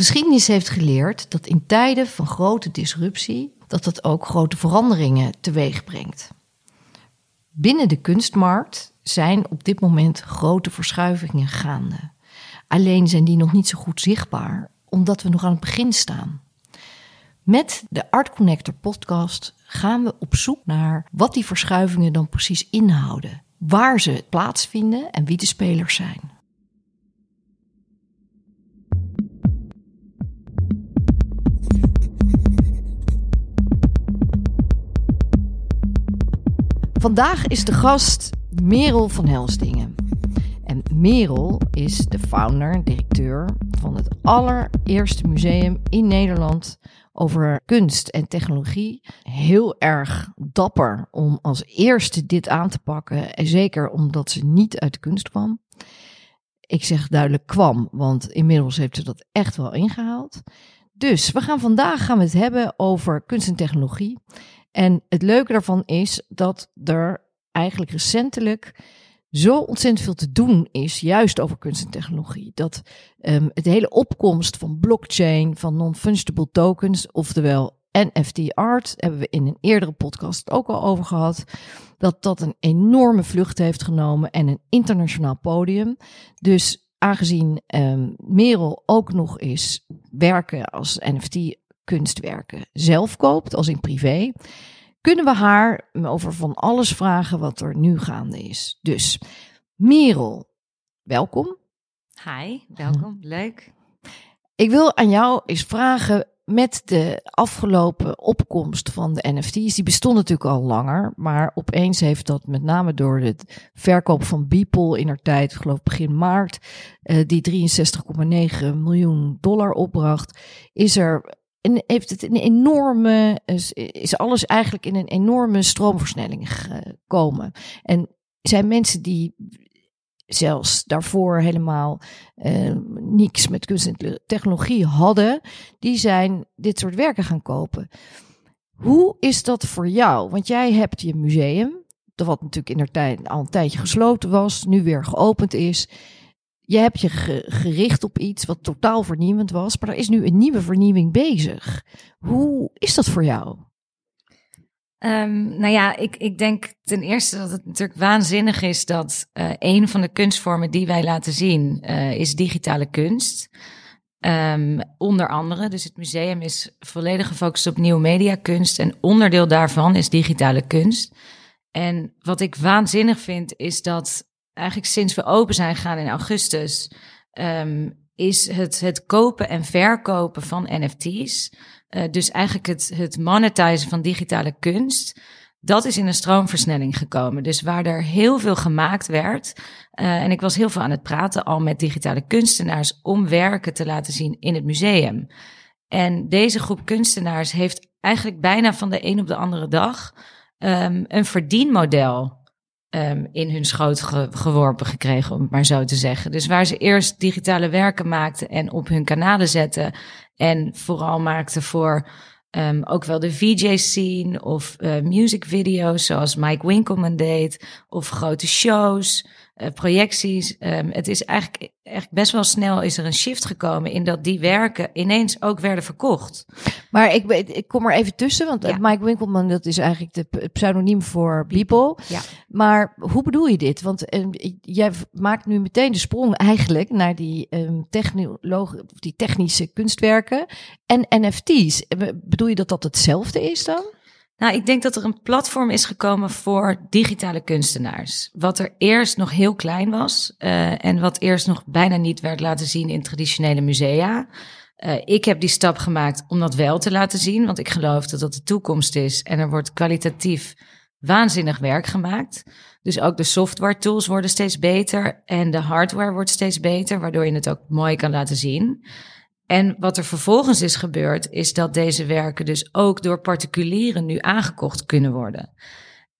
Geschiedenis heeft geleerd dat in tijden van grote disruptie dat dat ook grote veranderingen teweeg brengt. Binnen de kunstmarkt zijn op dit moment grote verschuivingen gaande. Alleen zijn die nog niet zo goed zichtbaar, omdat we nog aan het begin staan. Met de Art Connector podcast gaan we op zoek naar wat die verschuivingen dan precies inhouden, waar ze plaatsvinden en wie de spelers zijn. Vandaag is de gast Merel van Helsdingen. En Merel is de founder, directeur van het allereerste museum in Nederland over kunst en technologie. Heel erg dapper om als eerste dit aan te pakken. En zeker omdat ze niet uit de kunst kwam. Ik zeg duidelijk kwam, want inmiddels heeft ze dat echt wel ingehaald. Dus we gaan vandaag gaan we het hebben over kunst en technologie. En het leuke daarvan is dat er eigenlijk recentelijk zo ontzettend veel te doen is, juist over kunst en technologie. Dat um, het hele opkomst van blockchain, van non-fungible tokens, oftewel NFT art, hebben we in een eerdere podcast ook al over gehad. Dat dat een enorme vlucht heeft genomen en een internationaal podium. Dus aangezien um, Merel ook nog eens werken als NFT kunstwerken zelf koopt, als in privé, kunnen we haar over van alles vragen wat er nu gaande is. Dus Merel, welkom. Hi, welkom. Leuk. Ik wil aan jou eens vragen met de afgelopen opkomst van de NFT's. Die bestond natuurlijk al langer, maar opeens heeft dat met name door het verkoop van Beeple in haar tijd, geloof begin maart, uh, die 63,9 miljoen dollar opbracht, is er en heeft het een enorme, is alles eigenlijk in een enorme stroomversnelling gekomen. En zijn mensen die zelfs daarvoor helemaal uh, niks met kunst en technologie hadden, die zijn dit soort werken gaan kopen. Hoe is dat voor jou? Want jij hebt je museum, dat wat natuurlijk in de tijd al een tijdje gesloten was, nu weer geopend is je hebt je gericht op iets wat totaal vernieuwend was, maar er is nu een nieuwe vernieuwing bezig. Hoe is dat voor jou? Um, nou ja, ik, ik denk ten eerste dat het natuurlijk waanzinnig is dat uh, een van de kunstvormen die wij laten zien uh, is digitale kunst. Um, onder andere, dus het museum is volledig gefocust op nieuwe mediakunst en onderdeel daarvan is digitale kunst. En wat ik waanzinnig vind is dat eigenlijk sinds we open zijn gegaan in augustus, um, is het, het kopen en verkopen van NFT's. Eh, dus eigenlijk het, het monetizen van digitale kunst. Dat is in een stroomversnelling gekomen. Dus waar er heel veel gemaakt werd. Uh, en ik was heel veel aan het praten al met digitale kunstenaars om werken te laten zien in het museum. En deze groep kunstenaars heeft eigenlijk bijna van de een op de andere dag um, een verdienmodel um, in hun schoot geworpen gekregen, om het maar zo te zeggen. Dus waar ze eerst digitale werken maakten en op hun kanalen zetten. En vooral maakten voor um, ook wel de VJ-scene of uh, music video's, zoals Mike Winkelman deed, of grote shows. Uh, projecties. Um, het is eigenlijk, echt best wel snel is er een shift gekomen in dat die werken ineens ook werden verkocht. Maar ik, ik kom er even tussen, want ja. Mike Winkelman, dat is eigenlijk de pseudoniem voor Beeple. Ja. Maar hoe bedoel je dit? Want um, jij maakt nu meteen de sprong eigenlijk naar die, um, die technische kunstwerken en NFT's. Bedoel je dat dat hetzelfde is dan? Nou, ik denk dat er een platform is gekomen voor digitale kunstenaars. Wat er eerst nog heel klein was uh, en wat eerst nog bijna niet werd laten zien in traditionele musea. Uh, ik heb die stap gemaakt om dat wel te laten zien, want ik geloof dat dat de toekomst is en er wordt kwalitatief waanzinnig werk gemaakt. Dus ook de software tools worden steeds beter en de hardware wordt steeds beter, waardoor je het ook mooi kan laten zien. En wat er vervolgens is gebeurd, is dat deze werken dus ook door particulieren nu aangekocht kunnen worden.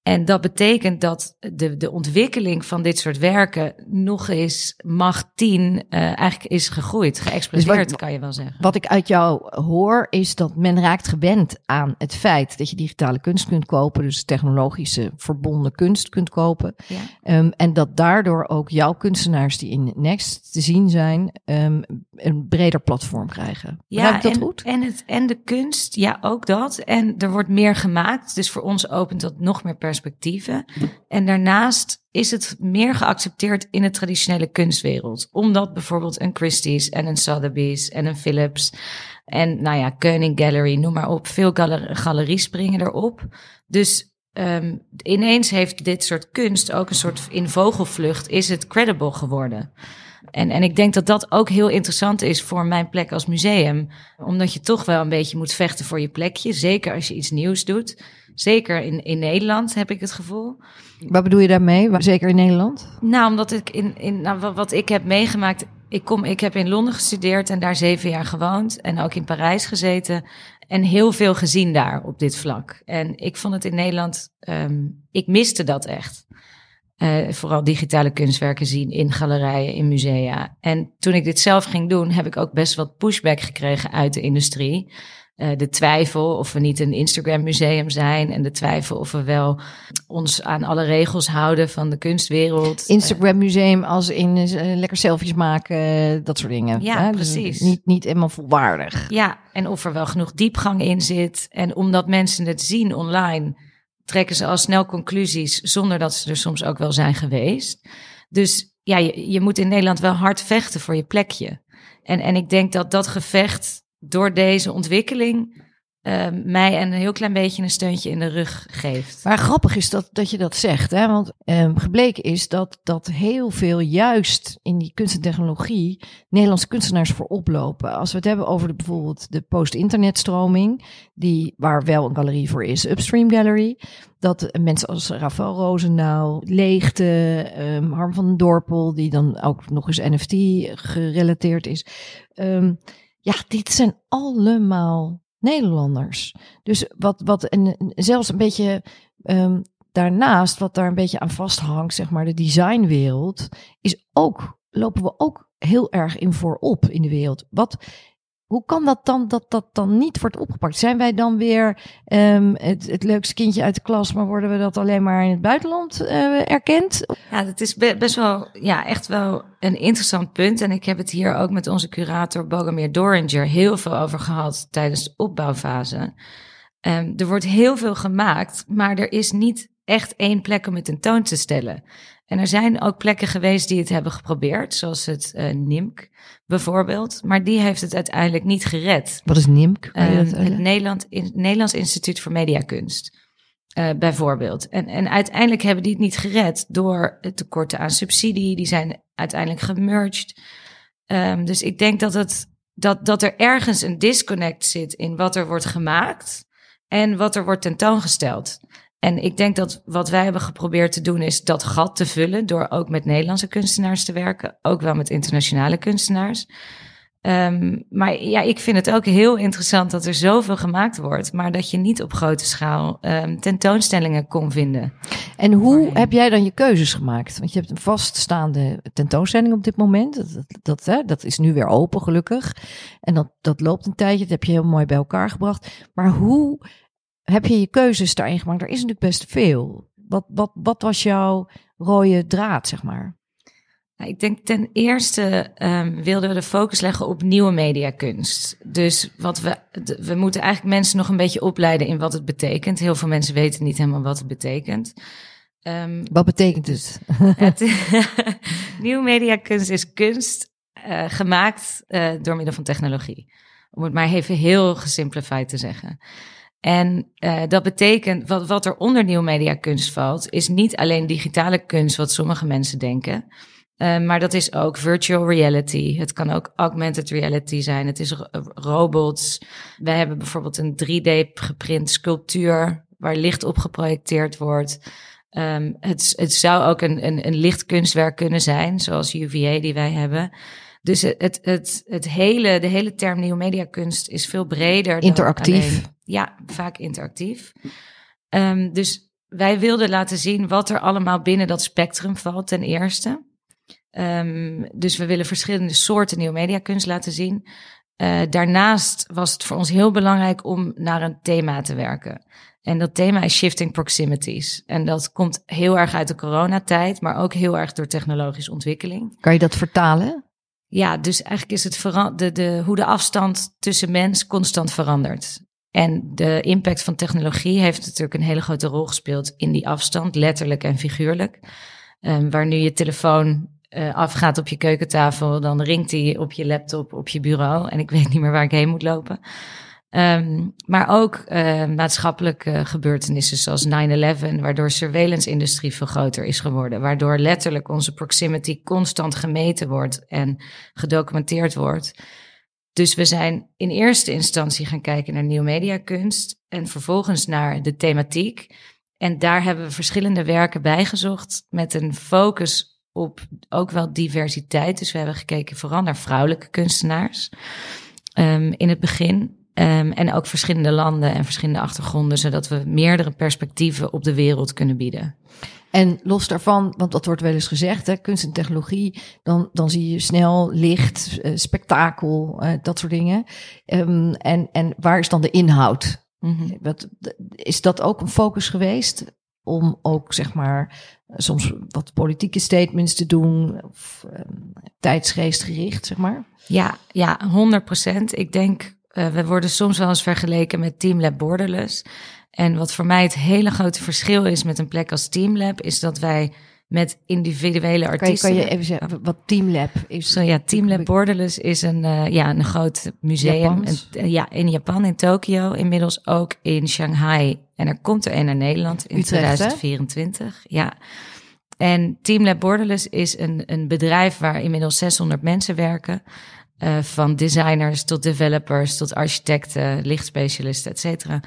En dat betekent dat de, de ontwikkeling van dit soort werken nog eens macht 10 uh, eigenlijk is gegroeid, geëxplodeerd, dus kan je wel zeggen. Wat ik uit jou hoor is dat men raakt gewend aan het feit dat je digitale kunst kunt kopen, dus technologische verbonden kunst kunt kopen. Ja. Um, en dat daardoor ook jouw kunstenaars die in Next te zien zijn, um, een breder platform krijgen. Ja, ik dat en, goed? En, het, en de kunst, ja, ook dat. En er wordt meer gemaakt, dus voor ons opent dat nog meer perspectieven. En daarnaast is het meer geaccepteerd in de traditionele kunstwereld. Omdat bijvoorbeeld een Christie's en een Sotheby's en een Philips en nou ja, Koenig Gallery, noem maar op. Veel galeries springen erop. Dus um, ineens heeft dit soort kunst ook een soort in vogelvlucht is het credible geworden. En, en ik denk dat dat ook heel interessant is voor mijn plek als museum. Omdat je toch wel een beetje moet vechten voor je plekje. Zeker als je iets nieuws doet. Zeker in, in Nederland heb ik het gevoel. Wat bedoel je daarmee? Zeker in Nederland? Nou, omdat ik in, in nou, wat ik heb meegemaakt. Ik, kom, ik heb in Londen gestudeerd en daar zeven jaar gewoond. En ook in Parijs gezeten. En heel veel gezien daar op dit vlak. En ik vond het in Nederland. Um, ik miste dat echt. Uh, vooral digitale kunstwerken zien in galerijen, in musea. En toen ik dit zelf ging doen, heb ik ook best wat pushback gekregen uit de industrie. Uh, de twijfel of we niet een Instagram museum zijn en de twijfel of we wel ons aan alle regels houden van de kunstwereld. Instagram museum als in uh, lekker selfies maken, dat soort dingen. Ja, hè? Dus precies. Dus niet, niet helemaal volwaardig. Ja, en of er wel genoeg diepgang in zit. En omdat mensen het zien online, trekken ze al snel conclusies zonder dat ze er soms ook wel zijn geweest. Dus ja, je, je moet in Nederland wel hard vechten voor je plekje. En, en ik denk dat dat gevecht door deze ontwikkeling uh, mij een heel klein beetje een steuntje in de rug geeft. Maar grappig is dat, dat je dat zegt, hè? want um, gebleken is dat, dat heel veel juist in die kunst en technologie Nederlandse kunstenaars voor oplopen. Als we het hebben over de, bijvoorbeeld de post-internetstroming, die, waar wel een galerie voor is, Upstream Gallery, dat mensen als Rafael Roosendaal, Leegte, um, Harm van Dorpel, die dan ook nog eens NFT gerelateerd is. Ja, dit zijn allemaal Nederlanders. Dus wat, wat en zelfs een beetje um, daarnaast, wat daar een beetje aan vasthangt, zeg maar, de designwereld, is ook, lopen we ook heel erg in voorop in de wereld. Wat hoe kan dat dan dat dat dan niet wordt opgepakt? Zijn wij dan weer um, het, het leukste kindje uit de klas, maar worden we dat alleen maar in het buitenland uh, erkend? Ja, dat is best wel, ja, echt wel een interessant punt. En ik heb het hier ook met onze curator Bogomir Doringer heel veel over gehad tijdens de opbouwfase. Um, er wordt heel veel gemaakt, maar er is niet echt één plek om het tentoon te stellen. En er zijn ook plekken geweest die het hebben geprobeerd, zoals het uh, NIMK bijvoorbeeld. Maar die heeft het uiteindelijk niet gered. Wat is NIMK? Uh, het Nederland, in, Nederlands Instituut voor Mediakunst. Uh, bijvoorbeeld. En, en uiteindelijk hebben die het niet gered door het tekorten aan subsidie. Die zijn uiteindelijk gemerged. Um, dus ik denk dat, het, dat, dat er ergens een disconnect zit in wat er wordt gemaakt en wat er wordt tentoongesteld. En ik denk dat wat wij hebben geprobeerd te doen is dat gat te vullen door ook met Nederlandse kunstenaars te werken, ook wel met internationale kunstenaars. Um, maar ja, ik vind het ook heel interessant dat er zoveel gemaakt wordt, maar dat je niet op grote schaal um, tentoonstellingen kon vinden. En hoe heb jij dan je keuzes gemaakt? Want je hebt een vaststaande tentoonstelling op dit moment. Dat, dat, dat, hè, dat is nu weer open, gelukkig. En dat, dat loopt een tijdje. Dat heb je heel mooi bij elkaar gebracht. Maar hoe heb je je keuzes daarin gemaakt? Er is natuurlijk best veel. Wat, wat, wat was jouw rode draad, zeg maar? Nou, ik denk ten eerste um, wilden we de focus leggen op nieuwe mediakunst. Dus wat we, we moeten eigenlijk mensen nog een beetje opleiden in wat het betekent. Heel veel mensen weten niet helemaal wat het betekent. Um, wat betekent het? het nieuwe mediakunst is kunst uh, gemaakt uh, door middel van technologie. Om het maar even heel gesimplified te zeggen. En uh, dat betekent, wat, wat er onder nieuw mediakunst valt, is niet alleen digitale kunst, wat sommige mensen denken. Uh, maar dat is ook virtual reality. Het kan ook augmented reality zijn. Het is robots. Wij hebben bijvoorbeeld een 3D geprint sculptuur waar licht op geprojecteerd wordt. Um, het, het zou ook een, een, een lichtkunstwerk kunnen zijn, zoals UVA die wij hebben. Dus het, het, het, het hele, de hele term nieuwe mediakunst is veel breder. Interactief. Dan ja, vaak interactief. Um, dus wij wilden laten zien wat er allemaal binnen dat spectrum valt, ten eerste. Um, dus we willen verschillende soorten nieuwe mediakunst laten zien. Uh, daarnaast was het voor ons heel belangrijk om naar een thema te werken. En dat thema is shifting proximities. En dat komt heel erg uit de coronatijd, maar ook heel erg door technologische ontwikkeling. Kan je dat vertalen? Ja, dus eigenlijk is het de, de, hoe de afstand tussen mens constant verandert. En de impact van technologie heeft natuurlijk een hele grote rol gespeeld in die afstand, letterlijk en figuurlijk. Um, waar nu je telefoon uh, afgaat op je keukentafel, dan ringt hij op je laptop, op je bureau. En ik weet niet meer waar ik heen moet lopen. Um, maar ook uh, maatschappelijke gebeurtenissen zoals 9-11, waardoor surveillance-industrie veel groter is geworden. Waardoor letterlijk onze proximity constant gemeten wordt en gedocumenteerd wordt. Dus we zijn in eerste instantie gaan kijken naar nieuw mediakunst en vervolgens naar de thematiek. En daar hebben we verschillende werken bijgezocht met een focus op ook wel diversiteit. Dus we hebben gekeken vooral naar vrouwelijke kunstenaars um, in het begin. Um, en ook verschillende landen en verschillende achtergronden, zodat we meerdere perspectieven op de wereld kunnen bieden. En los daarvan, want dat wordt wel eens gezegd, hè, kunst en technologie, dan, dan zie je snel licht, uh, spektakel, uh, dat soort dingen. Um, en, en waar is dan de inhoud? Mm -hmm. wat, is dat ook een focus geweest? Om ook, zeg maar, soms wat politieke statements te doen, of um, tijdsgeestgericht, zeg maar? Ja, ja, 100 procent. Ik denk, uh, we worden soms wel eens vergeleken met Team Lab Borderless. En wat voor mij het hele grote verschil is met een plek als Teamlab, is dat wij met individuele artiesten. Kan je, kan je even zeggen wat Teamlab is? Zo ja, Teamlab Borderless is een, uh, ja, een groot museum. En, uh, ja, in Japan, in Tokio, inmiddels ook in Shanghai. En er komt er een naar Nederland in Utrecht, 2024. Hè? Ja. En Teamlab Borderless is een, een bedrijf waar inmiddels 600 mensen werken. Uh, van designers tot developers tot architecten, lichtspecialisten, et cetera.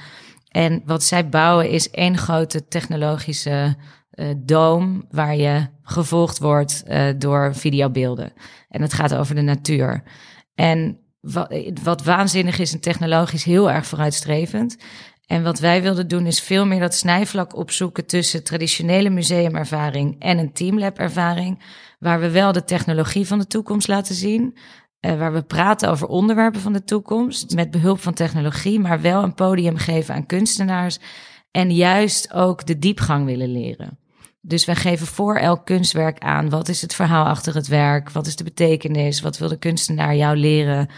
En wat zij bouwen is één grote technologische uh, doom waar je gevolgd wordt uh, door videobeelden. En het gaat over de natuur. En wat, wat waanzinnig is en technologisch heel erg vooruitstrevend. En wat wij wilden doen is veel meer dat snijvlak opzoeken tussen traditionele museumervaring en een teamlab ervaring. Waar we wel de technologie van de toekomst laten zien, uh, waar we praten over onderwerpen van de toekomst met behulp van technologie, maar wel een podium geven aan kunstenaars en juist ook de diepgang willen leren. Dus wij geven voor elk kunstwerk aan wat is het verhaal achter het werk, wat is de betekenis, wat wil de kunstenaar jou leren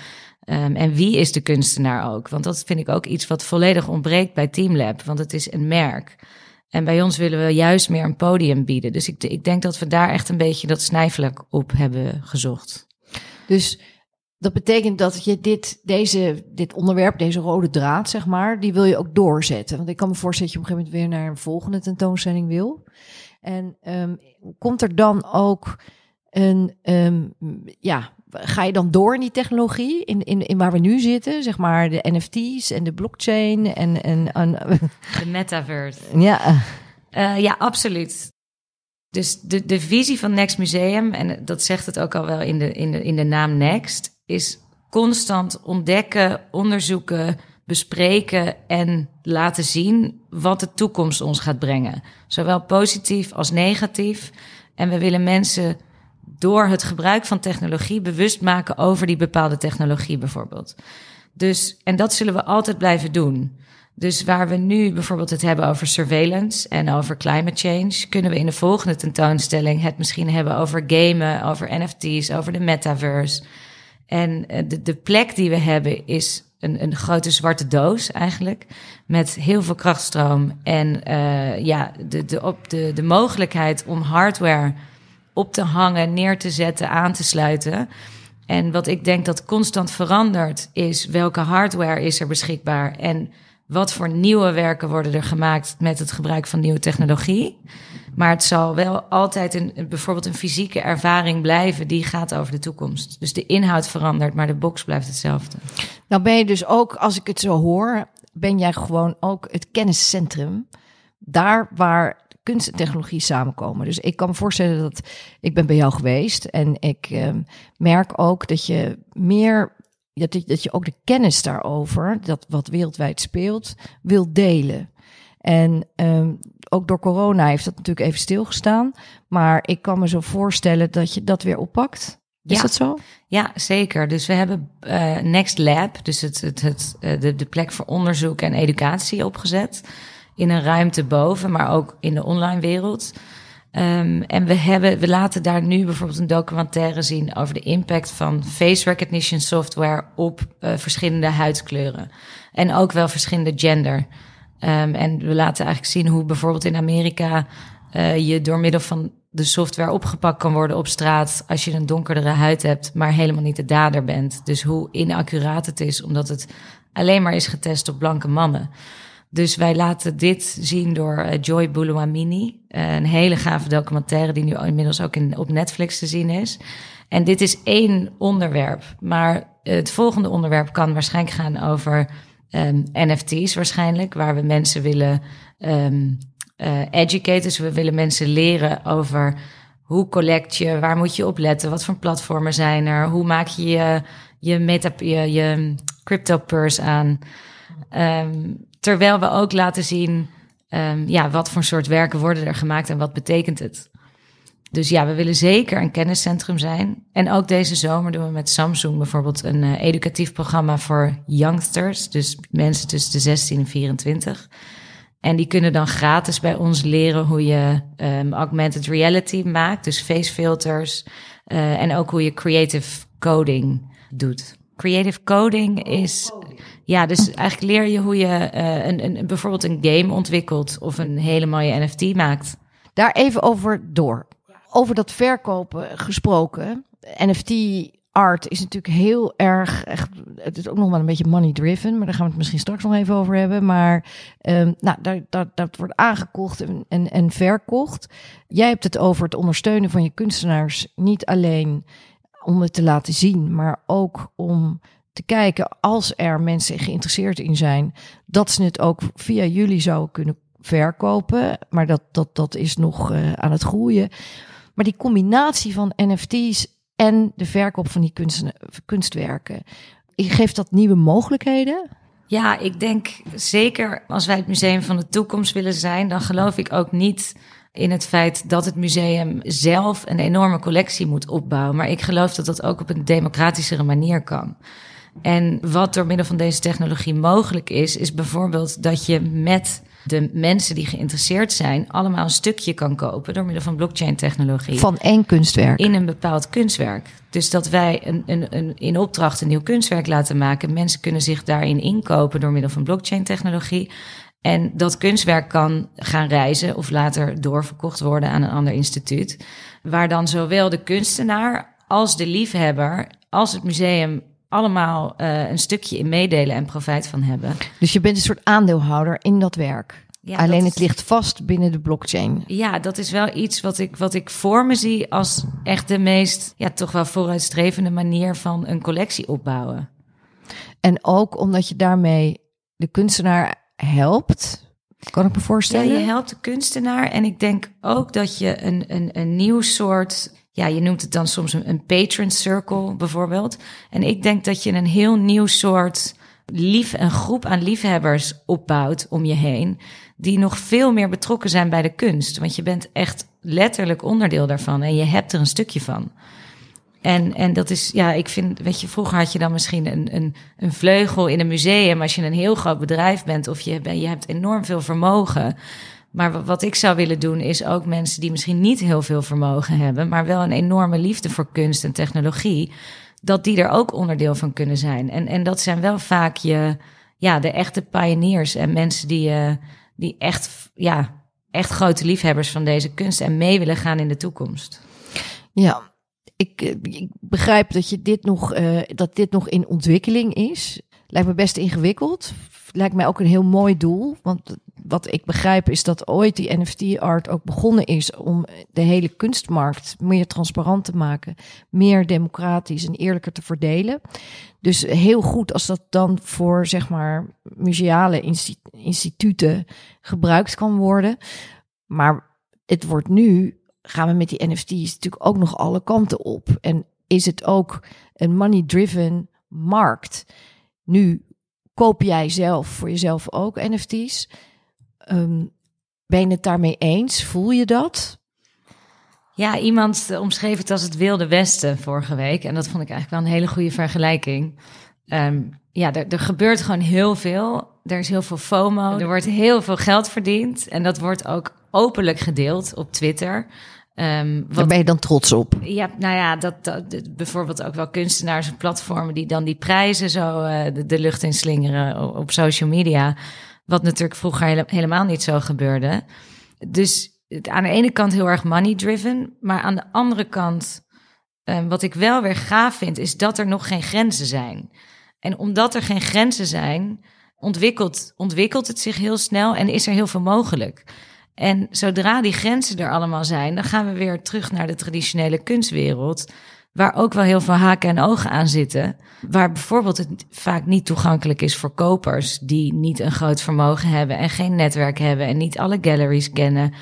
um, en wie is de kunstenaar ook. Want dat vind ik ook iets wat volledig ontbreekt bij Teamlab, want het is een merk. En bij ons willen we juist meer een podium bieden. Dus ik, ik denk dat we daar echt een beetje dat snijvlak op hebben gezocht. Dus dat betekent dat je dit, deze, dit onderwerp, deze rode draad, zeg maar, die wil je ook doorzetten. Want ik kan me voorstellen dat je op een gegeven moment weer naar een volgende tentoonstelling wil. En um, komt er dan ook een, um, ja, ga je dan door in die technologie, in, in, in waar we nu zitten, zeg maar de NFT's en de blockchain en... en, en de metaverse. Ja. Uh, ja, absoluut. Dus de, de visie van Next Museum, en dat zegt het ook al wel in de, in de, in de naam Next, is constant ontdekken, onderzoeken, bespreken en laten zien wat de toekomst ons gaat brengen. Zowel positief als negatief. En we willen mensen door het gebruik van technologie bewust maken over die bepaalde technologie bijvoorbeeld. Dus, en dat zullen we altijd blijven doen. Dus waar we nu bijvoorbeeld het hebben over surveillance en over climate change, kunnen we in de volgende tentoonstelling het misschien hebben over gamen, over NFT's, over de metaverse. En eh, de, de plek die we hebben is een, een grote zwarte doos eigenlijk. Met heel veel krachtstroom. En uh, ja, de, de, op de, de mogelijkheid om hardware op te hangen, neer te zetten, aan te sluiten. En wat ik denk dat constant verandert, is welke hardware is er beschikbaar en wat voor nieuwe werken worden er gemaakt met het gebruik van nieuwe technologie. Maar het zal wel altijd een, bijvoorbeeld een fysieke ervaring blijven die gaat over de toekomst. Dus de inhoud verandert, maar de box blijft hetzelfde. Nou ben je dus ook, als ik het zo hoor, ben jij gewoon ook het kenniscentrum. Daar waar kunst en technologie samenkomen. Dus ik kan me voorstellen dat ik ben bij jou geweest en ik uh, merk ook dat je meer dat, dat je ook de kennis daarover, dat wat wereldwijd speelt, wil delen. En ehm, ook door corona heeft dat natuurlijk even stilgestaan. Maar ik kan me zo voorstellen dat je dat weer oppakt. Is Ja. dat zo? Ja, zeker. Dus we hebben eh, Next Lab, dus het, het, het, eh, de, de plek voor onderzoek en educatie opgezet. In een ruimte boven, maar ook in de online wereld. Ehm, en we, hebben, we laten daar nu bijvoorbeeld een documentaire zien over de impact van face recognition software op eh, verschillende huidskleuren. En ook wel verschillende gender. Ehm, en we laten eigenlijk zien hoe bijvoorbeeld in Amerika eh, je door middel van de software opgepakt kan worden op straat als je een donkerdere huid hebt, maar helemaal niet de dader bent. Dus hoe inaccuraat het is, omdat het alleen maar is getest op blanke mannen. Dus wij laten dit zien door eh, Joy Boulouamini. eh, een hele gave documentaire die nu inmiddels ook op Netflix te zien is. En dit is één onderwerp. Maar het volgende onderwerp kan waarschijnlijk gaan over ehm, NFT's waarschijnlijk. Waar we mensen willen ehm eh educaten. Dus we willen mensen leren over hoe collect je, waar moet je op letten, wat voor platformen zijn er, hoe maak je je, je, meta, je, je crypto purse aan. Ehm, terwijl we ook laten zien, ja, wat voor soort werken worden er gemaakt en wat betekent het. Dus ja, we willen zeker een kenniscentrum zijn. En ook deze zomer doen we met Samsung bijvoorbeeld een eh, educatief programma voor youngsters. Dus mensen tussen de 16 en 24. En die kunnen dan gratis bij ons leren hoe je ehm, augmented reality maakt. Dus facefilters. eh en ook hoe je creative coding doet. Creative coding is. Ja, dus eigenlijk leer je hoe je eh, een, een, bijvoorbeeld een game ontwikkelt of een hele mooie NFT maakt. Daar even over door. Over dat verkopen gesproken. NFT art is natuurlijk heel erg, het is ook nog wel een beetje money driven, maar daar gaan we het misschien straks nog even over hebben. Maar ehm, nou, dat wordt aangekocht en, en, en verkocht. Jij hebt het over het ondersteunen van je kunstenaars, niet alleen om het te laten zien, maar ook om te kijken als er mensen geïnteresseerd in zijn, dat ze het ook via jullie zouden kunnen verkopen. Maar dat, dat, dat is nog eh, aan het groeien. Maar die combinatie van NFT's en de verkoop van die kunst, kunstwerken, geeft dat nieuwe mogelijkheden? Ja, ik denk zeker als wij het museum van de toekomst willen zijn, dan geloof ik ook niet in het feit dat het museum zelf een enorme collectie moet opbouwen. Maar ik geloof dat dat ook op een democratischere manier kan. En wat door middel van deze technologie mogelijk is, is bijvoorbeeld dat je met de mensen die geïnteresseerd zijn, allemaal een stukje kan kopen door middel van blockchain-technologie. Van één kunstwerk. In een bepaald kunstwerk. Dus dat wij een, een, een, in opdracht een nieuw kunstwerk laten maken. Mensen kunnen zich daarin inkopen door middel van blockchain-technologie. En dat kunstwerk kan gaan reizen of later doorverkocht worden aan een ander instituut. Waar dan zowel de kunstenaar als de liefhebber, als het museum allemaal uh, een stukje in meedelen en profijt van hebben. Dus je bent een soort aandeelhouder in dat werk. Ja, Alleen dat het ligt vast binnen de blockchain. Ja, dat is wel iets wat ik, wat ik voor me zie als echt de meest, ja, toch wel vooruitstrevende manier van een collectie opbouwen. En ook omdat je daarmee de kunstenaar helpt. Kan ik me voorstellen? Ja, je helpt de kunstenaar. En ik denk ook dat je een, een, een nieuw soort ja, je noemt het dan soms een, een patron circle bijvoorbeeld. En ik denk dat je een heel nieuw soort lief, een groep aan liefhebbers opbouwt om je heen, die nog veel meer betrokken zijn bij de kunst. Want je bent echt letterlijk onderdeel daarvan en je hebt er een stukje van. En, en dat is, ja, ik vind, weet je, vroeger had je dan misschien een, een, een vleugel in een museum als je een heel groot bedrijf bent of je, je hebt enorm veel vermogen. Maar wat ik zou willen doen is ook mensen die misschien niet heel veel vermogen hebben, maar wel een enorme liefde voor kunst en technologie, dat die er ook onderdeel van kunnen zijn. En, en dat zijn wel vaak je, ja, de echte pioniers en mensen die, uh, die echt, ja, echt grote liefhebbers van deze kunst en mee willen gaan in de toekomst. Ja, ik, ik begrijp dat, je dit nog, uh, dat dit nog in ontwikkeling is. Lijkt me best ingewikkeld. Lijkt mij ook een heel mooi doel. Want wat ik begrijp is dat ooit die NFT-art ook begonnen is om de hele kunstmarkt meer transparant te maken, meer democratisch en eerlijker te verdelen. Dus heel goed als dat dan voor zeg maar museale instituten gebruikt kan worden. Maar het wordt nu, gaan we met die NFT's natuurlijk ook nog alle kanten op. En is het ook een money-driven markt? Nu koop jij zelf voor jezelf ook NFT's. Um, ben je het daarmee eens? Voel je dat? Ja, iemand omschreef het als het Wilde Westen vorige week. En dat vond ik eigenlijk wel een hele goede vergelijking. Um, ja, er, er gebeurt gewoon heel veel. Er is heel veel FOMO. Er wordt heel veel geld verdiend. En dat wordt ook openlijk gedeeld op Twitter. Um, wat, Daar ben je dan trots op? Ja, nou ja, dat, dat, bijvoorbeeld ook wel kunstenaars en platformen die dan die prijzen zo uh, de, de, lucht in slingeren op, op, social media. Wat natuurlijk vroeger helemaal niet zo gebeurde. Dus aan de ene kant heel erg money driven, maar aan de andere kant, um, wat ik wel weer gaaf vind, is dat er nog geen grenzen zijn. En omdat er geen grenzen zijn, ontwikkelt, ontwikkelt het zich heel snel en is er heel veel mogelijk. En zodra die grenzen er allemaal zijn, dan gaan we weer terug naar de traditionele kunstwereld. Waar ook wel heel veel haken en ogen aan zitten. Waar bijvoorbeeld het vaak niet toegankelijk is voor kopers die niet een groot vermogen hebben en geen netwerk hebben en niet alle galleries kennen.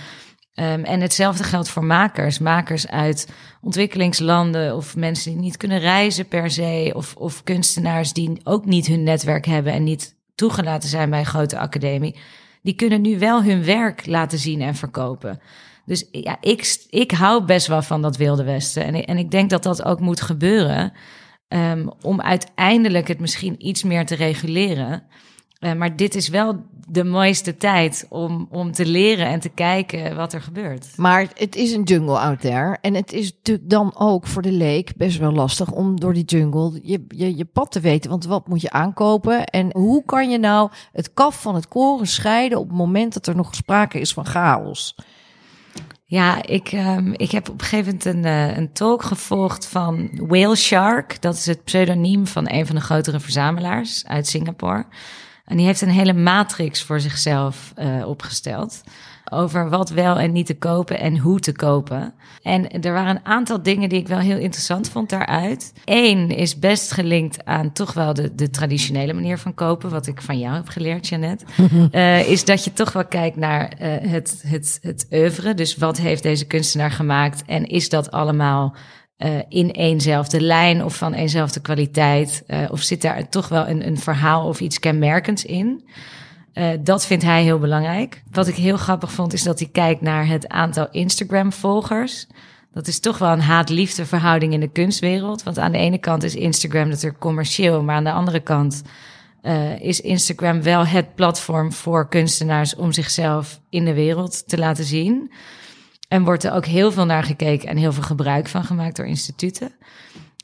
Um, en hetzelfde geldt voor makers. Makers uit ontwikkelingslanden of mensen die niet kunnen reizen per se. Of, of kunstenaars die ook niet hun netwerk hebben en niet toegelaten zijn bij een grote academie die kunnen nu wel hun werk laten zien en verkopen. Dus ja, ik, ik hou best wel van dat Wilde Westen. En, en ik denk dat dat ook moet gebeuren. Um, om uiteindelijk het misschien iets meer te reguleren. Uh, maar dit is wel de mooiste tijd om, om te leren en te kijken wat er gebeurt. Maar het is een jungle out there. En het is natuurlijk dan ook voor de leek best wel lastig om door die jungle je, je, je pad te weten. Want wat moet je aankopen? En hoe kan je nou het kaf van het koren scheiden op het moment dat er nog sprake is van chaos? Ja, ik, um, ik heb op een gegeven moment een, uh, een talk gevolgd van Whale Shark. Dat is het pseudoniem van een van de grotere verzamelaars uit Singapore. En die heeft een hele matrix voor zichzelf uh, opgesteld. Over wat wel en niet te kopen en hoe te kopen. En er waren een aantal dingen die ik wel heel interessant vond daaruit. Eén is best gelinkt aan toch wel de, de traditionele manier van kopen. Wat ik van jou heb geleerd, Janet. uh, is dat je toch wel kijkt naar uh, het, het, het oeuvre. Dus wat heeft deze kunstenaar gemaakt? En is dat allemaal uh, in eenzelfde lijn of van eenzelfde kwaliteit? Uh, of zit daar toch wel een, een verhaal of iets kenmerkends in? Uh, dat vindt hij heel belangrijk. Wat ik heel grappig vond, is dat hij kijkt naar het aantal Instagram-volgers. Dat is toch wel een haat-liefde verhouding in de kunstwereld. Want aan de ene kant is Instagram natuurlijk commercieel, maar aan de andere kant is Instagram wel het platform voor kunstenaars om zichzelf in de wereld te laten zien. En wordt er ook heel veel naar gekeken en heel veel gebruik van gemaakt door instituten.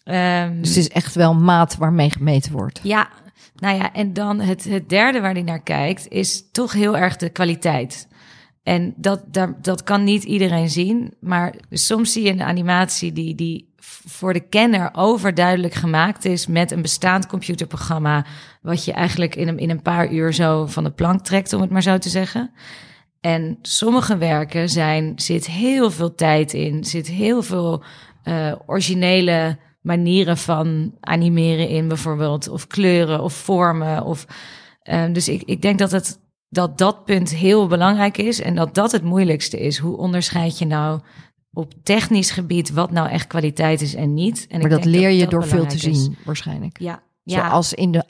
Um, dus het is echt wel maat waarmee gemeten wordt. Ja, nou ja, en dan het, het derde waar hij naar kijkt, is toch heel erg de kwaliteit. En dat, dat, dat kan niet iedereen zien. Maar soms zie je een animatie die, die voor de kenner overduidelijk gemaakt is met een bestaand computerprogramma. Wat je eigenlijk in een, in een paar uur zo van de plank trekt, om het maar zo te zeggen. En sommige werken zijn, zit heel veel tijd in, zit heel veel uh, originele manieren van animeren in, bijvoorbeeld, of kleuren of vormen. Of, uh, dus ik, ik denk dat, het, dat dat punt heel belangrijk is en dat dat het moeilijkste is. Hoe onderscheid je nou op technisch gebied wat nou echt kwaliteit is en niet? En maar dat leer je door veel te zien, waarschijnlijk. Ja, ja. Zoals in de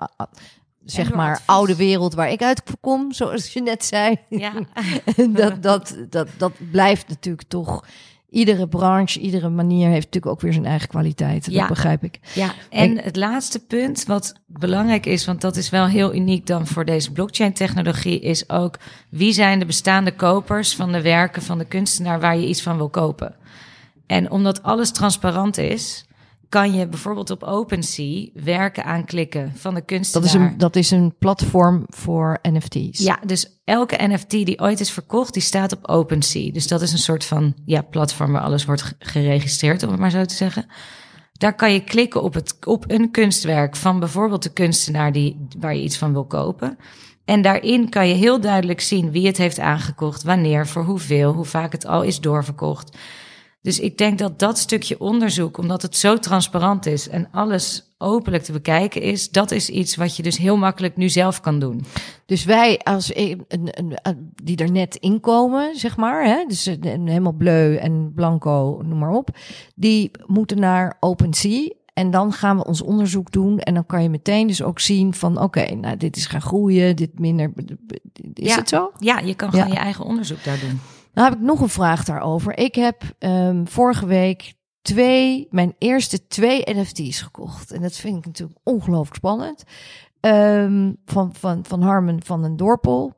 zeg maar oude wereld waar ik uit kom, zoals je net zei. Ja. dat, dat, dat, dat blijft natuurlijk toch. Iedere branche, iedere manier heeft natuurlijk ook weer zijn eigen kwaliteit. Ja. Dat begrijp ik. Ja, en het laatste punt wat belangrijk is, want dat is wel heel uniek dan voor deze blockchain-technologie, is ook wie zijn de bestaande kopers van de werken van de kunstenaar waar je iets van wil kopen. En omdat alles transparant is, kan je bijvoorbeeld op OpenSea werken aanklikken van de kunstenaar. Dat is een, dat is een platform voor NFT's. Ja, dus elke NFT die ooit is verkocht, die staat op OpenSea. Dus dat is een soort van ja, platform waar alles wordt geregistreerd, om het maar zo te zeggen. Daar kan je klikken op, het, op een kunstwerk van bijvoorbeeld de kunstenaar die, waar je iets van wil kopen. En daarin kan je heel duidelijk zien wie het heeft aangekocht, wanneer, voor hoeveel, hoe vaak het al is doorverkocht. Dus ik denk dat dat stukje onderzoek, omdat het zo transparant is en alles openlijk te bekijken is, dat is iets wat je dus heel makkelijk nu zelf kan doen. Dus wij, als een, een, een, die er net inkomen, zeg maar, hè, dus helemaal bleu en blanco, noem maar op, die moeten naar OpenSea En dan gaan we ons onderzoek doen. En dan kan je meteen dus ook zien van oké, nou dit is gaan groeien, dit minder. Is Ja. het zo? Ja, je kan Ja. gewoon je eigen onderzoek daar doen. Nou heb ik nog een vraag daarover. Ik heb ehm, vorige week twee, mijn eerste twee NFT's gekocht. En dat vind ik natuurlijk ongelooflijk spannend. Ehm, van, van, van Harmen van den Dorpel.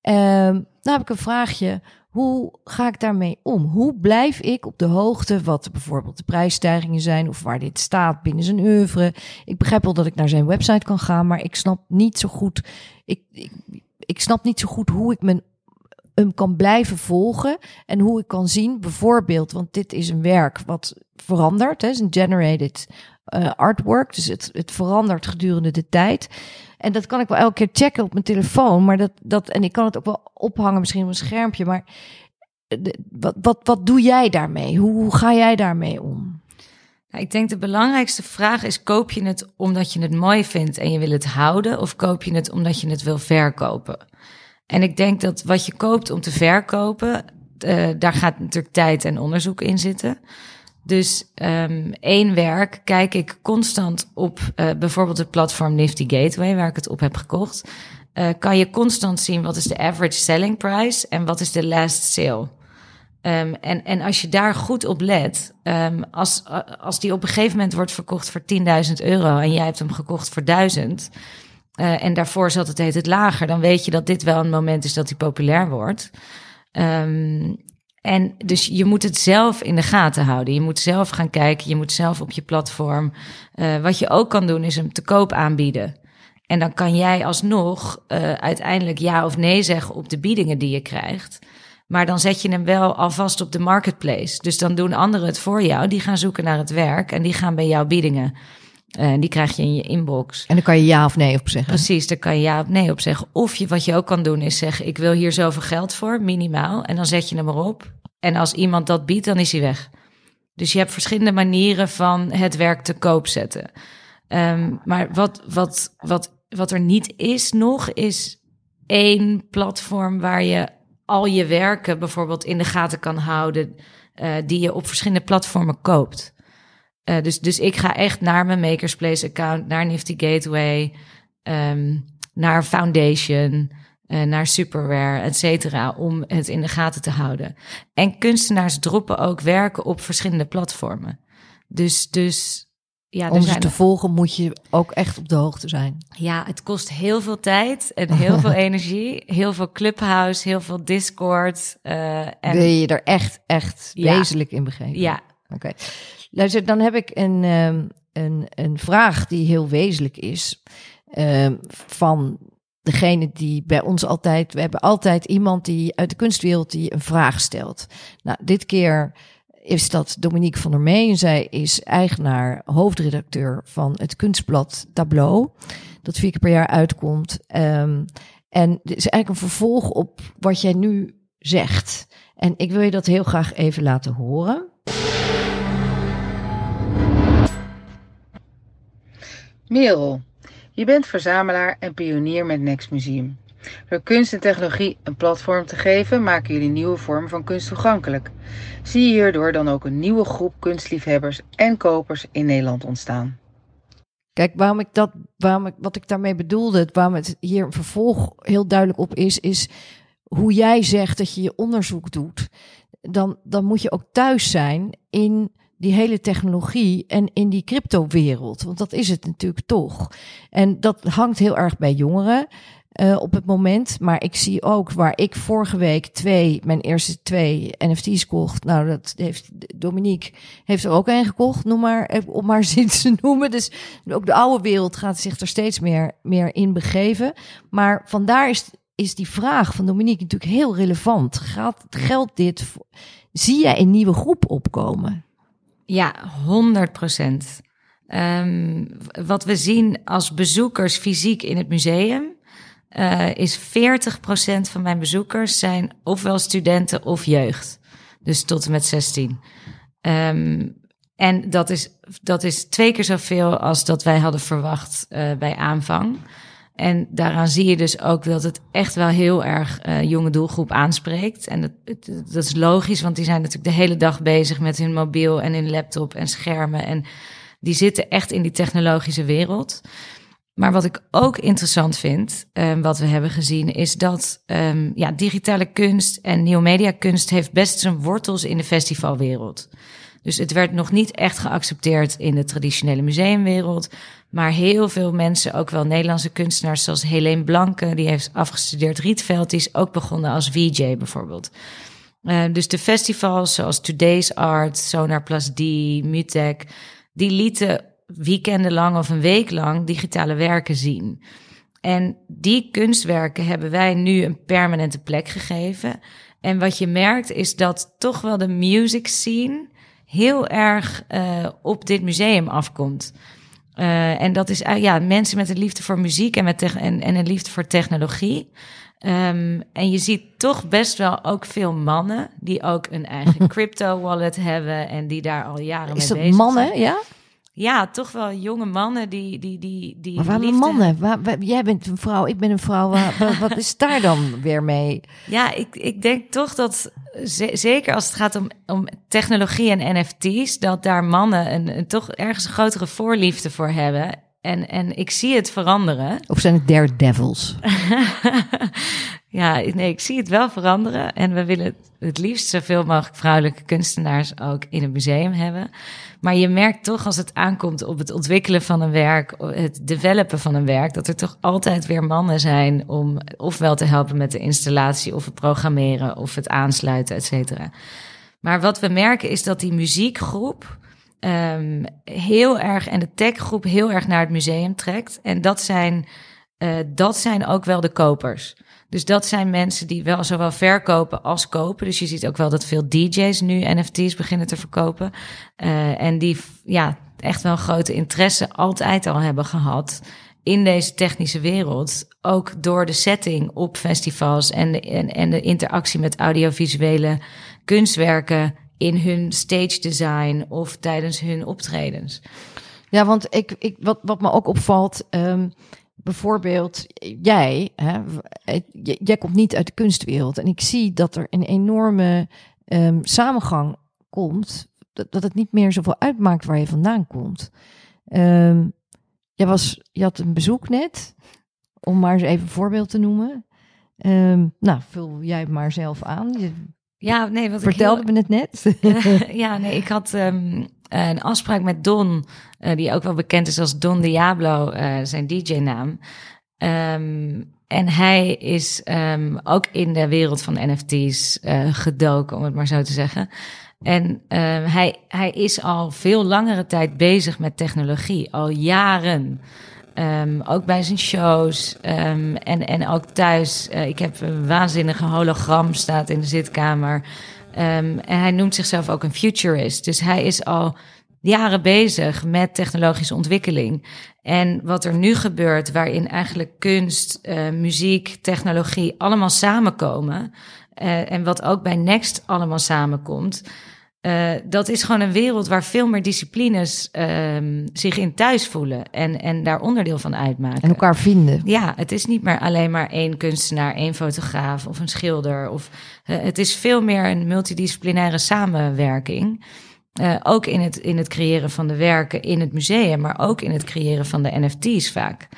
Ehm, nou heb ik een vraagje. Hoe ga ik daarmee om? Hoe blijf ik op de hoogte wat bijvoorbeeld de prijsstijgingen zijn of waar dit staat binnen zijn oeuvre? Ik begrijp wel dat ik naar zijn website kan gaan, maar ik snap niet zo goed. Ik, ik, ik snap niet zo goed hoe ik mijn hem kan blijven volgen en hoe ik kan zien, bijvoorbeeld, want dit is een werk wat verandert, hè, is een generated eh, artwork, dus het, het verandert gedurende de tijd. En dat kan ik wel elke keer checken op mijn telefoon, maar dat, dat en ik kan het ook wel ophangen misschien op een schermpje, maar de- wat, wat, wat doe jij daarmee? Hoe, hoe ga jij daarmee om? Nou, ik denk de belangrijkste vraag is: koop je het omdat je het mooi vindt en je wil het houden, of koop je het omdat je het wil verkopen? En ik denk dat wat je koopt om te verkopen, eh, daar gaat natuurlijk tijd en onderzoek in zitten. Dus ehm, één werk kijk ik constant op eh, bijvoorbeeld het platform Nifty Gateway, waar ik het op heb gekocht. Eh, kan je constant zien wat is de average selling price en wat is de last sale. Ehm, en, en als je daar goed op let, ehm, als, als die op een gegeven moment wordt verkocht voor 10.000 euro en jij hebt hem gekocht voor 1000 eh, en daarvoor zat het heet het lager, dan weet je dat dit wel een moment is dat hij populair wordt. Ehm, en dus je moet het zelf in de gaten houden. Je moet zelf gaan kijken, je moet zelf op je platform. eh, wat je ook kan doen is hem te koop aanbieden. En dan kan jij alsnog eh, uiteindelijk ja of nee zeggen op de biedingen die je krijgt. Maar dan zet je hem wel alvast op de marketplace. Dus dan doen anderen het voor jou. Die gaan zoeken naar het werk en die gaan bij jou biedingen. Eh, En die krijg je in je inbox. En dan kan je ja of nee op zeggen. Precies, daar kan je ja of nee op zeggen. Of je, wat je ook kan doen is zeggen, ik wil hier zoveel geld voor, minimaal. En dan zet je hem erop. En als iemand dat biedt, dan is hij weg. Dus je hebt verschillende manieren van het werk te koop zetten. Ehm, maar wat, wat, wat, wat er niet is nog, is één platform waar je al je werken bijvoorbeeld in de gaten kan houden, eh, die je op verschillende platformen koopt. Eh, dus, dus ik ga echt naar mijn Makerspace account, naar Nifty Gateway, ehm, naar Foundation, eh, naar Superware, et cetera, om het in de gaten te houden. En kunstenaars droppen ook werken op verschillende platformen. Dus, dus ja, Om ze te volgen moet je ook echt op de hoogte zijn. ja, het kost heel veel tijd en heel veel energie. Heel veel Clubhouse, heel veel Discord. eh, en Wil je er echt, echt Ja. wezenlijk in begeven? ja, Luister, dan heb ik een, ehm, een, een vraag die heel wezenlijk is. ehm, van degene die bij ons altijd. We hebben altijd iemand die uit de kunstwereld die een vraag stelt. Nou, dit keer is dat Dominique van der Mee. En zij is eigenaar, hoofdredacteur van het kunstblad Tableau. Dat vier keer per jaar uitkomt. Ehm, en dit is eigenlijk een vervolg op wat jij nu zegt. En ik wil je dat heel graag even laten horen. Merel, je bent verzamelaar en pionier met Next Museum. Door kunst en technologie een platform te geven, maken jullie nieuwe vormen van kunst toegankelijk. Zie je hierdoor dan ook een nieuwe groep kunstliefhebbers en kopers in Nederland ontstaan? Kijk, waarom ik dat, waarom ik, wat ik daarmee bedoelde, waarom het hier vervolg heel duidelijk op is, is hoe jij zegt dat je je onderzoek doet. Dan, dan moet je ook thuis zijn in die hele technologie en in die crypto-wereld. Want dat is het natuurlijk toch. En dat hangt heel erg bij jongeren. eh, op het moment. Maar ik zie ook waar ik vorige week twee, mijn eerste twee NFT's kocht. Nou, dat heeft Dominique heeft er ook een gekocht, noem maar, eh, om maar zin te noemen. Dus ook de oude wereld gaat zich er steeds meer, meer in begeven. Maar vandaar is, is die vraag van Dominique natuurlijk heel relevant. Gaat, geldt dit? Zie jij een nieuwe groep opkomen? Ja, 100 procent. wat we zien als bezoekers fysiek in het museum, eh, is 40 procent van mijn bezoekers zijn ofwel studenten of jeugd. Dus tot en met 16. Ehm, en dat is, dat is twee keer zoveel als dat wij hadden verwacht eh, bij aanvang. En daaraan zie je dus ook dat het echt wel heel erg eh, jonge doelgroep aanspreekt. En dat, dat is logisch, want die zijn natuurlijk de hele dag bezig met hun mobiel en hun laptop en schermen. En die zitten echt in die technologische wereld. Maar wat ik ook interessant vind, um, wat we hebben gezien, is dat um, ja, digitale kunst en nieuw media kunst heeft best zijn wortels in de festivalwereld. Dus het werd nog niet echt geaccepteerd in de traditionele museumwereld. Maar heel veel mensen, ook wel Nederlandse kunstenaars zoals Helene Blanke, die heeft afgestudeerd Rietveld, die is ook begonnen als VJ bijvoorbeeld. Uh, dus de festivals zoals Today's Art, Sonar Plus D, Mutek, die lieten weekendenlang of een week lang digitale werken zien. En die kunstwerken hebben wij nu een permanente plek gegeven. En wat je merkt is dat toch wel de music scene heel erg uh, op dit museum afkomt. Uh, en dat is uh, ja, mensen met een liefde voor muziek en, met en, en een liefde voor technologie. Um, en je ziet toch best wel ook veel mannen die ook een eigen crypto wallet hebben en die daar al jaren mee bezig zijn. Is dat mannen, ja? Ja, toch wel jonge mannen die... die, die, die maar waarom liefde... mannen? Waar, waar, jij bent een vrouw, ik ben een vrouw. Waar, wat is daar dan weer mee? Ja, ik, ik denk toch dat, zeker als het gaat om, om technologie en NFT's... dat daar mannen een, een toch ergens een grotere voorliefde voor hebben. En, en ik zie het veranderen. Of zijn het daredevils? ja, nee, ik zie het wel veranderen. En we willen het liefst zoveel mogelijk vrouwelijke kunstenaars ook in het museum hebben. Maar je merkt toch als het aankomt op het ontwikkelen van een werk, het developen van een werk, dat er toch altijd weer mannen zijn om ofwel te helpen met de installatie of het programmeren of het aansluiten, et cetera. Maar wat we merken is dat die muziekgroep um, heel erg en de techgroep heel erg naar het museum trekt. En dat zijn, uh, dat zijn ook wel de kopers. Dus dat zijn mensen die wel zowel verkopen als kopen. Dus je ziet ook wel dat veel DJ's nu NFT's beginnen te verkopen. Uh, en die ja, echt wel grote interesse altijd al hebben gehad in deze technische wereld. Ook door de setting op festivals en de, en, en de interactie met audiovisuele kunstwerken in hun stage design of tijdens hun optredens. Ja, want ik, ik, wat, wat me ook opvalt, um, bijvoorbeeld jij, hè, jij komt niet uit de kunstwereld en ik zie dat er een enorme um, samengang komt, dat, dat het niet meer zoveel uitmaakt waar je vandaan komt. Um, jij was, je had een bezoek net, om maar eens even een voorbeeld te noemen. Um, nou, vul jij maar zelf aan. Je, ja, nee, wat vertelde ik heel... me het net. ja, nee, ik had um, een afspraak met Don, uh, die ook wel bekend is als Don Diablo, uh, zijn DJ-naam. Um, en hij is um, ook in de wereld van NFT's gedoken, om het maar zo te zeggen. En hij, hij is al veel langere tijd bezig met technologie, al jaren. Ook bij zijn shows en, en ook thuis. Ik heb een waanzinnige hologram staat in de zitkamer. Um, en hij noemt zichzelf ook een futurist. Dus hij is al jaren bezig met technologische ontwikkeling. En wat er nu gebeurt, waarin eigenlijk kunst, uh, muziek, technologie allemaal samenkomen. Uh, en wat ook bij Next allemaal samenkomt. Uh, dat is gewoon een wereld waar veel meer disciplines um, zich in thuis voelen en, en daar onderdeel van uitmaken. En elkaar vinden. Ja, het is niet meer alleen maar één kunstenaar, één fotograaf of een schilder. Of, uh, het is veel meer een multidisciplinaire samenwerking. Uh, ook in het, in het creëren van de werken in het museum, maar ook in het creëren van de NFT's vaak.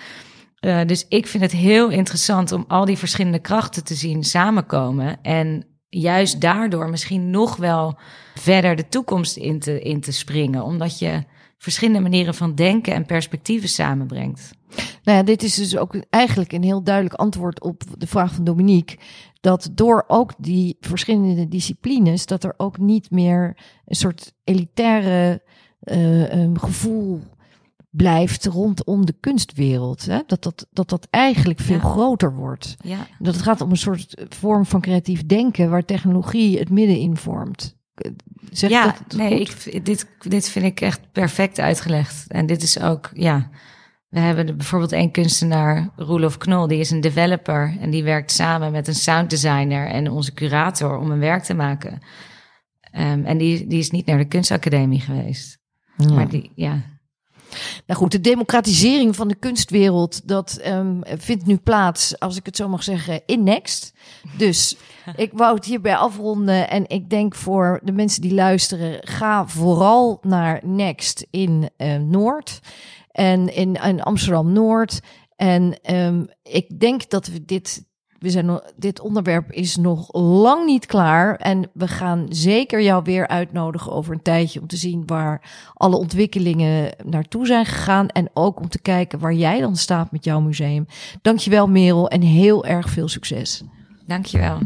Uh, dus ik vind het heel interessant om al die verschillende krachten te zien samenkomen. En juist daardoor misschien nog wel verder de toekomst in te, in te springen. Omdat je verschillende manieren van denken en perspectieven samenbrengt. Nou ja, dit is dus ook eigenlijk een heel duidelijk antwoord op de vraag van Dominique. Dat door ook die verschillende disciplines, dat er ook niet meer een soort elitaire uh, um, gevoel blijft rondom de kunstwereld. Hè? Dat, dat, dat dat eigenlijk veel ja. groter wordt. Ja. Dat het gaat om een soort vorm van creatief denken waar technologie het midden in vormt. Zeg ja, dat nee, ik, dit, dit vind ik echt perfect uitgelegd. En dit is ook, ja. We hebben bijvoorbeeld één kunstenaar, Roelof Knol, die is een developer. En die werkt samen met een sounddesigner en onze curator om een werk te maken. Um, en die, die is niet naar de kunstacademie geweest. Ja. Maar die, ja, Nou goed, de democratisering van de kunstwereld, dat um, vindt nu plaats, als ik het zo mag zeggen, in Next. Dus ik wou het hierbij afronden en ik denk voor de mensen die luisteren, ga vooral naar Next in uh, Noord en in, in Amsterdam-Noord. En um, ik denk dat we dit we zijn, dit onderwerp is nog lang niet klaar. En we gaan zeker jou weer uitnodigen over een tijdje om te zien waar alle ontwikkelingen naartoe zijn gegaan. En ook om te kijken waar jij dan staat met jouw museum. Dankjewel Merel en heel erg veel succes. Dankjewel.